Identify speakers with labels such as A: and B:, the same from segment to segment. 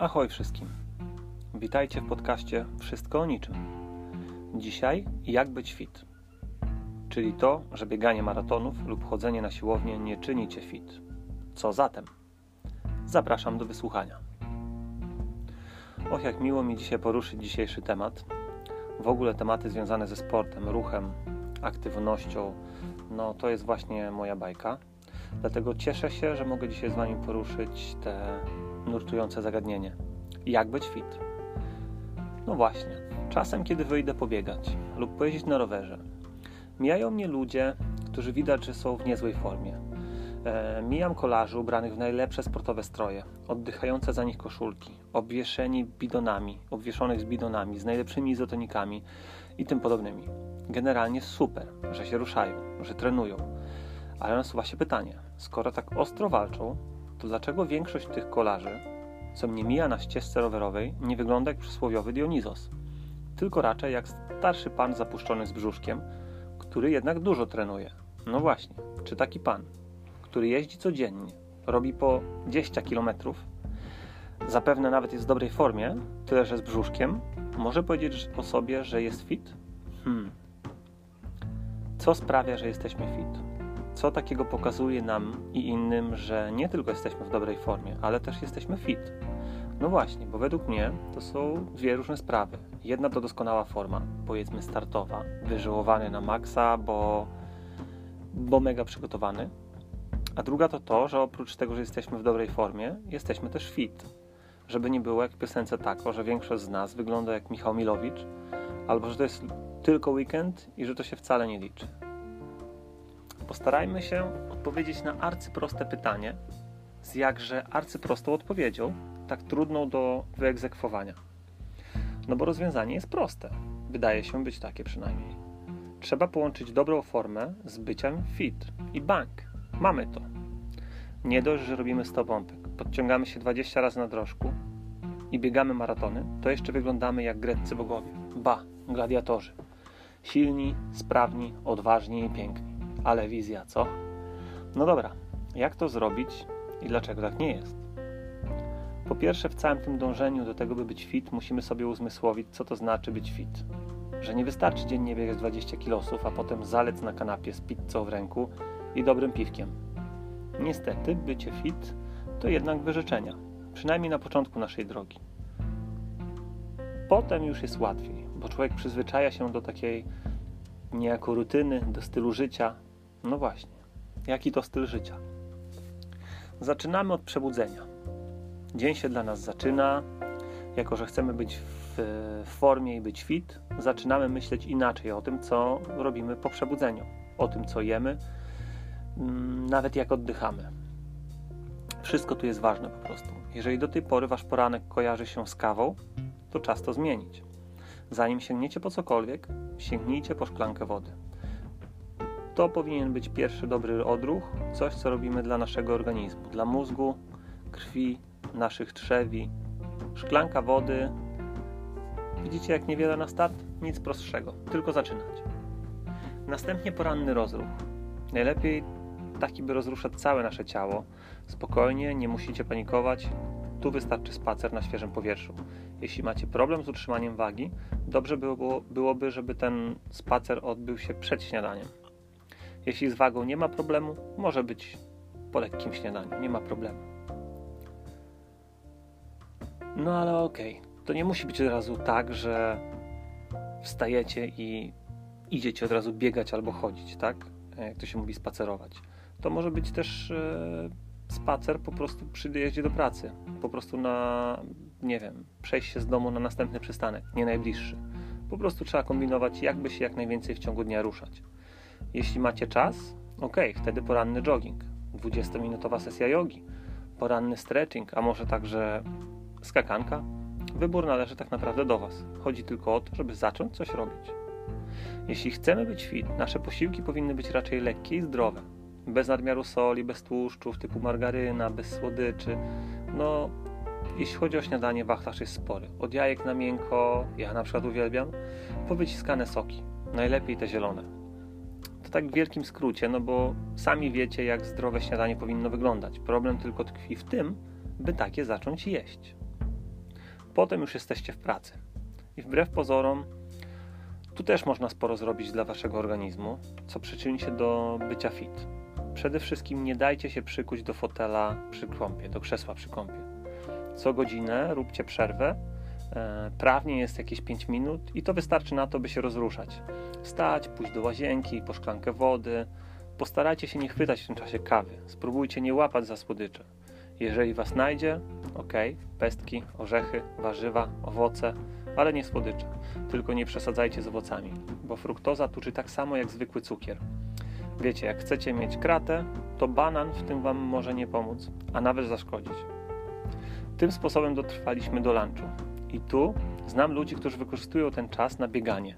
A: Ahoj wszystkim. Witajcie w podcaście Wszystko o niczym. Dzisiaj jak być fit. Czyli to, że bieganie maratonów lub chodzenie na siłownię nie czyni cię fit. Co zatem? Zapraszam do wysłuchania. Och, jak miło mi dzisiaj poruszyć dzisiejszy temat. W ogóle tematy związane ze sportem, ruchem, aktywnością, no to jest właśnie moja bajka. Dlatego cieszę się, że mogę dzisiaj z Wami poruszyć te nurtujące zagadnienie. Jak być fit? No właśnie, czasem kiedy wyjdę pobiegać lub pojeździć na rowerze, mijają mnie ludzie, którzy widać, że są w niezłej formie. E, mijam kolarzy ubranych w najlepsze sportowe stroje, oddychające za nich koszulki, obwieszeni bidonami, obwieszonych z bidonami, z najlepszymi izotonikami i tym podobnymi. Generalnie super, że się ruszają, że trenują. Ale nasuwa się pytanie, skoro tak ostro walczą, to dlaczego większość tych kolarzy, co mnie mija na ścieżce rowerowej, nie wygląda jak przysłowiowy Dionizos, tylko raczej jak starszy pan zapuszczony z brzuszkiem, który jednak dużo trenuje. No właśnie, czy taki pan, który jeździ codziennie, robi po 10 km, zapewne nawet jest w dobrej formie, tyle że z brzuszkiem, może powiedzieć o sobie, że jest fit? Hmm. Co sprawia, że jesteśmy fit? Co takiego pokazuje nam i innym, że nie tylko jesteśmy w dobrej formie, ale też jesteśmy fit? No właśnie, bo według mnie to są dwie różne sprawy. Jedna to doskonała forma, powiedzmy startowa, wyżyłowany na maksa, bo, bo mega przygotowany. A druga to to, że oprócz tego, że jesteśmy w dobrej formie, jesteśmy też fit. Żeby nie było jak piosence tako, że większość z nas wygląda jak Michał Milowicz, albo że to jest tylko weekend i że to się wcale nie liczy. Postarajmy się odpowiedzieć na arcyproste pytanie z jakże arcyprostą odpowiedzią, tak trudną do wyegzekwowania. No bo rozwiązanie jest proste. Wydaje się być takie przynajmniej. Trzeba połączyć dobrą formę z byciem fit i bank. Mamy to. Nie dość, że robimy 100 pompek, podciągamy się 20 razy na drożku i biegamy maratony, to jeszcze wyglądamy jak greccy bogowie. Ba, gladiatorzy. Silni, sprawni, odważni i piękni. Ale wizja, co? No dobra, jak to zrobić i dlaczego tak nie jest? Po pierwsze, w całym tym dążeniu do tego, by być fit, musimy sobie uzmysłowić, co to znaczy być fit. Że nie wystarczy dziennie biegać 20 kilosów, a potem zalec na kanapie z pizzą w ręku i dobrym piwkiem. Niestety, bycie fit to jednak wyrzeczenia, przynajmniej na początku naszej drogi. Potem już jest łatwiej, bo człowiek przyzwyczaja się do takiej niejako rutyny, do stylu życia, no właśnie, jaki to styl życia? Zaczynamy od przebudzenia. Dzień się dla nas zaczyna. Jako, że chcemy być w formie i być fit, zaczynamy myśleć inaczej o tym, co robimy po przebudzeniu, o tym, co jemy, mm, nawet jak oddychamy. Wszystko tu jest ważne po prostu. Jeżeli do tej pory wasz poranek kojarzy się z kawą, to czas to zmienić. Zanim sięgniecie po cokolwiek, sięgnijcie po szklankę wody. To powinien być pierwszy dobry odruch, coś co robimy dla naszego organizmu, dla mózgu, krwi, naszych trzewi. Szklanka wody. Widzicie jak niewiele na start? Nic prostszego, tylko zaczynać. Następnie poranny rozruch. Najlepiej taki, by rozruszać całe nasze ciało. Spokojnie, nie musicie panikować. Tu wystarczy spacer na świeżym powietrzu. Jeśli macie problem z utrzymaniem wagi, dobrze było, byłoby, żeby ten spacer odbył się przed śniadaniem. Jeśli z wagą nie ma problemu, może być po lekkim śniadaniu, nie ma problemu. No ale okej, okay. to nie musi być od razu tak, że wstajecie i idziecie od razu biegać albo chodzić, tak? Jak to się mówi, spacerować. To może być też e, spacer po prostu przy dojeździe do pracy. Po prostu na, nie wiem, przejść się z domu na następny przystanek, nie najbliższy. Po prostu trzeba kombinować, jakby się jak najwięcej w ciągu dnia ruszać. Jeśli macie czas, ok, wtedy poranny jogging, 20-minutowa sesja jogi, poranny stretching, a może także skakanka. Wybór należy tak naprawdę do Was. Chodzi tylko o to, żeby zacząć coś robić. Jeśli chcemy być fit, nasze posiłki powinny być raczej lekkie i zdrowe. Bez nadmiaru soli, bez tłuszczów typu margaryna, bez słodyczy. No, jeśli chodzi o śniadanie, wachlarz jest spory. Od jajek na miękko, ja na przykład uwielbiam, po wyciskane soki. Najlepiej te zielone to tak w wielkim skrócie, no bo sami wiecie, jak zdrowe śniadanie powinno wyglądać. Problem tylko tkwi w tym, by takie zacząć jeść. Potem już jesteście w pracy. I wbrew pozorom, tu też można sporo zrobić dla waszego organizmu, co przyczyni się do bycia fit. Przede wszystkim nie dajcie się przykuć do fotela przy kąpie, do krzesła przy kąpie. Co godzinę róbcie przerwę. E, prawnie jest jakieś 5 minut i to wystarczy na to, by się rozruszać. Wstać, pójść do łazienki, po szklankę wody. Postarajcie się nie chwytać w tym czasie kawy. Spróbujcie nie łapać za słodycze. Jeżeli was znajdzie, ok, pestki, orzechy, warzywa, owoce, ale nie słodycze. Tylko nie przesadzajcie z owocami, bo fruktoza tuczy tak samo jak zwykły cukier. Wiecie, jak chcecie mieć kratę, to banan w tym Wam może nie pomóc, a nawet zaszkodzić. Tym sposobem dotrwaliśmy do lunchu. I tu znam ludzi, którzy wykorzystują ten czas na bieganie.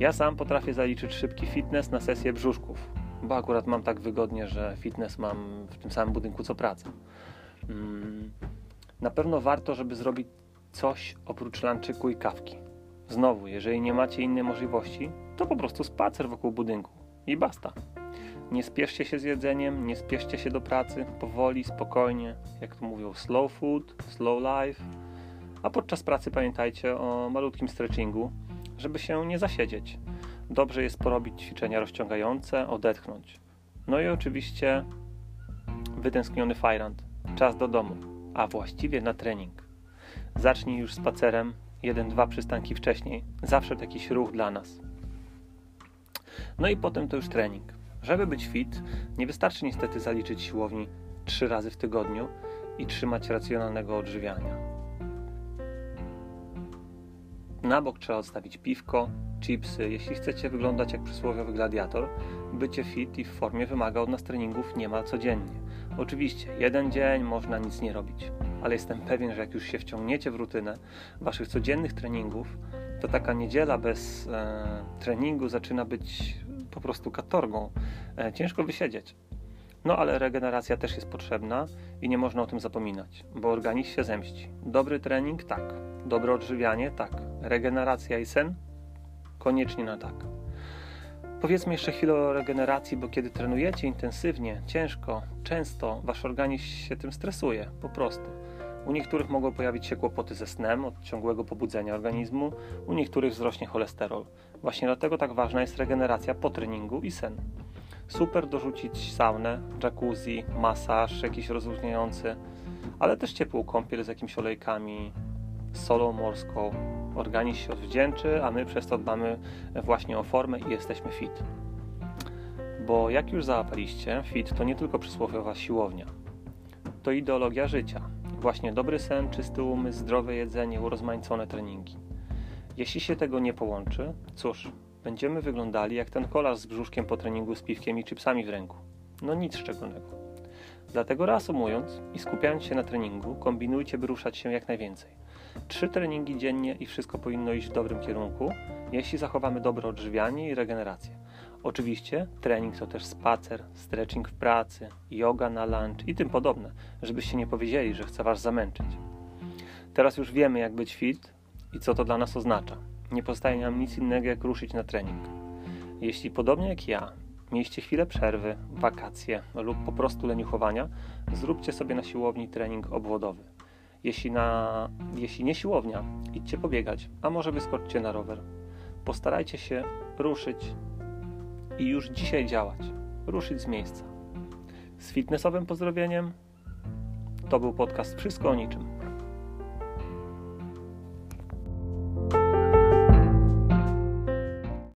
A: Ja sam potrafię zaliczyć szybki fitness na sesję brzuszków, bo akurat mam tak wygodnie, że fitness mam w tym samym budynku co praca. Mm, na pewno warto, żeby zrobić coś oprócz lunczyku i kawki. Znowu, jeżeli nie macie innej możliwości, to po prostu spacer wokół budynku i basta. Nie spieszcie się z jedzeniem, nie spieszcie się do pracy, powoli, spokojnie, jak to mówią, slow food, slow life. A podczas pracy pamiętajcie o malutkim stretchingu, żeby się nie zasiedzieć. Dobrze jest porobić ćwiczenia rozciągające, odetchnąć. No i oczywiście wytęskniony fajrant, czas do domu, a właściwie na trening. Zacznij już spacerem, jeden, dwa przystanki wcześniej. Zawsze jakiś ruch dla nas. No i potem to już trening. Żeby być fit, nie wystarczy niestety zaliczyć siłowni trzy razy w tygodniu i trzymać racjonalnego odżywiania. Na bok trzeba odstawić piwko, chipsy. Jeśli chcecie wyglądać jak przysłowiowy gladiator, bycie fit i w formie wymaga od nas treningów niemal codziennie. Oczywiście, jeden dzień można nic nie robić, ale jestem pewien, że jak już się wciągniecie w rutynę waszych codziennych treningów, to taka niedziela bez e, treningu zaczyna być po prostu katorgą. E, ciężko wysiedzieć. No ale regeneracja też jest potrzebna i nie można o tym zapominać, bo organizm się zemści. Dobry trening tak, dobre odżywianie tak, regeneracja i sen koniecznie na tak. Powiedzmy jeszcze chwilę o regeneracji, bo kiedy trenujecie intensywnie, ciężko, często wasz organizm się tym stresuje, po prostu. U niektórych mogą pojawić się kłopoty ze snem od ciągłego pobudzenia organizmu, u niektórych wzrośnie cholesterol. Właśnie dlatego tak ważna jest regeneracja po treningu i sen. Super dorzucić saunę, jacuzzi, masaż jakiś rozluźniający, ale też ciepłą kąpiel z jakimiś olejkami, solą morską. Organizm się odwdzięczy, a my przez to dbamy właśnie o formę i jesteśmy fit. Bo jak już załapaliście, fit to nie tylko przysłowiowa siłownia. To ideologia życia. Właśnie dobry sen, czysty umysł, zdrowe jedzenie, urozmaicone treningi. Jeśli się tego nie połączy, cóż, będziemy wyglądali jak ten kolarz z brzuszkiem po treningu z piwkiem i chipsami w ręku. No nic szczególnego. Dlatego reasumując i skupiając się na treningu, kombinujcie, by ruszać się jak najwięcej. Trzy treningi dziennie i wszystko powinno iść w dobrym kierunku, jeśli zachowamy dobre odżywianie i regenerację. Oczywiście trening to też spacer, stretching w pracy, yoga na lunch i tym podobne, żebyście nie powiedzieli, że chcę was zamęczyć. Teraz już wiemy, jak być fit i co to dla nas oznacza. Nie pozostaje nam nic innego, jak ruszyć na trening. Jeśli podobnie jak ja, mieliście chwilę przerwy, wakacje lub po prostu leniuchowania, zróbcie sobie na siłowni trening obwodowy. Jeśli, na, jeśli nie siłownia, idźcie pobiegać, a może wyskoczcie na rower. Postarajcie się ruszyć i już dzisiaj działać, ruszyć z miejsca. Z fitnessowym pozdrowieniem to był podcast Wszystko o niczym.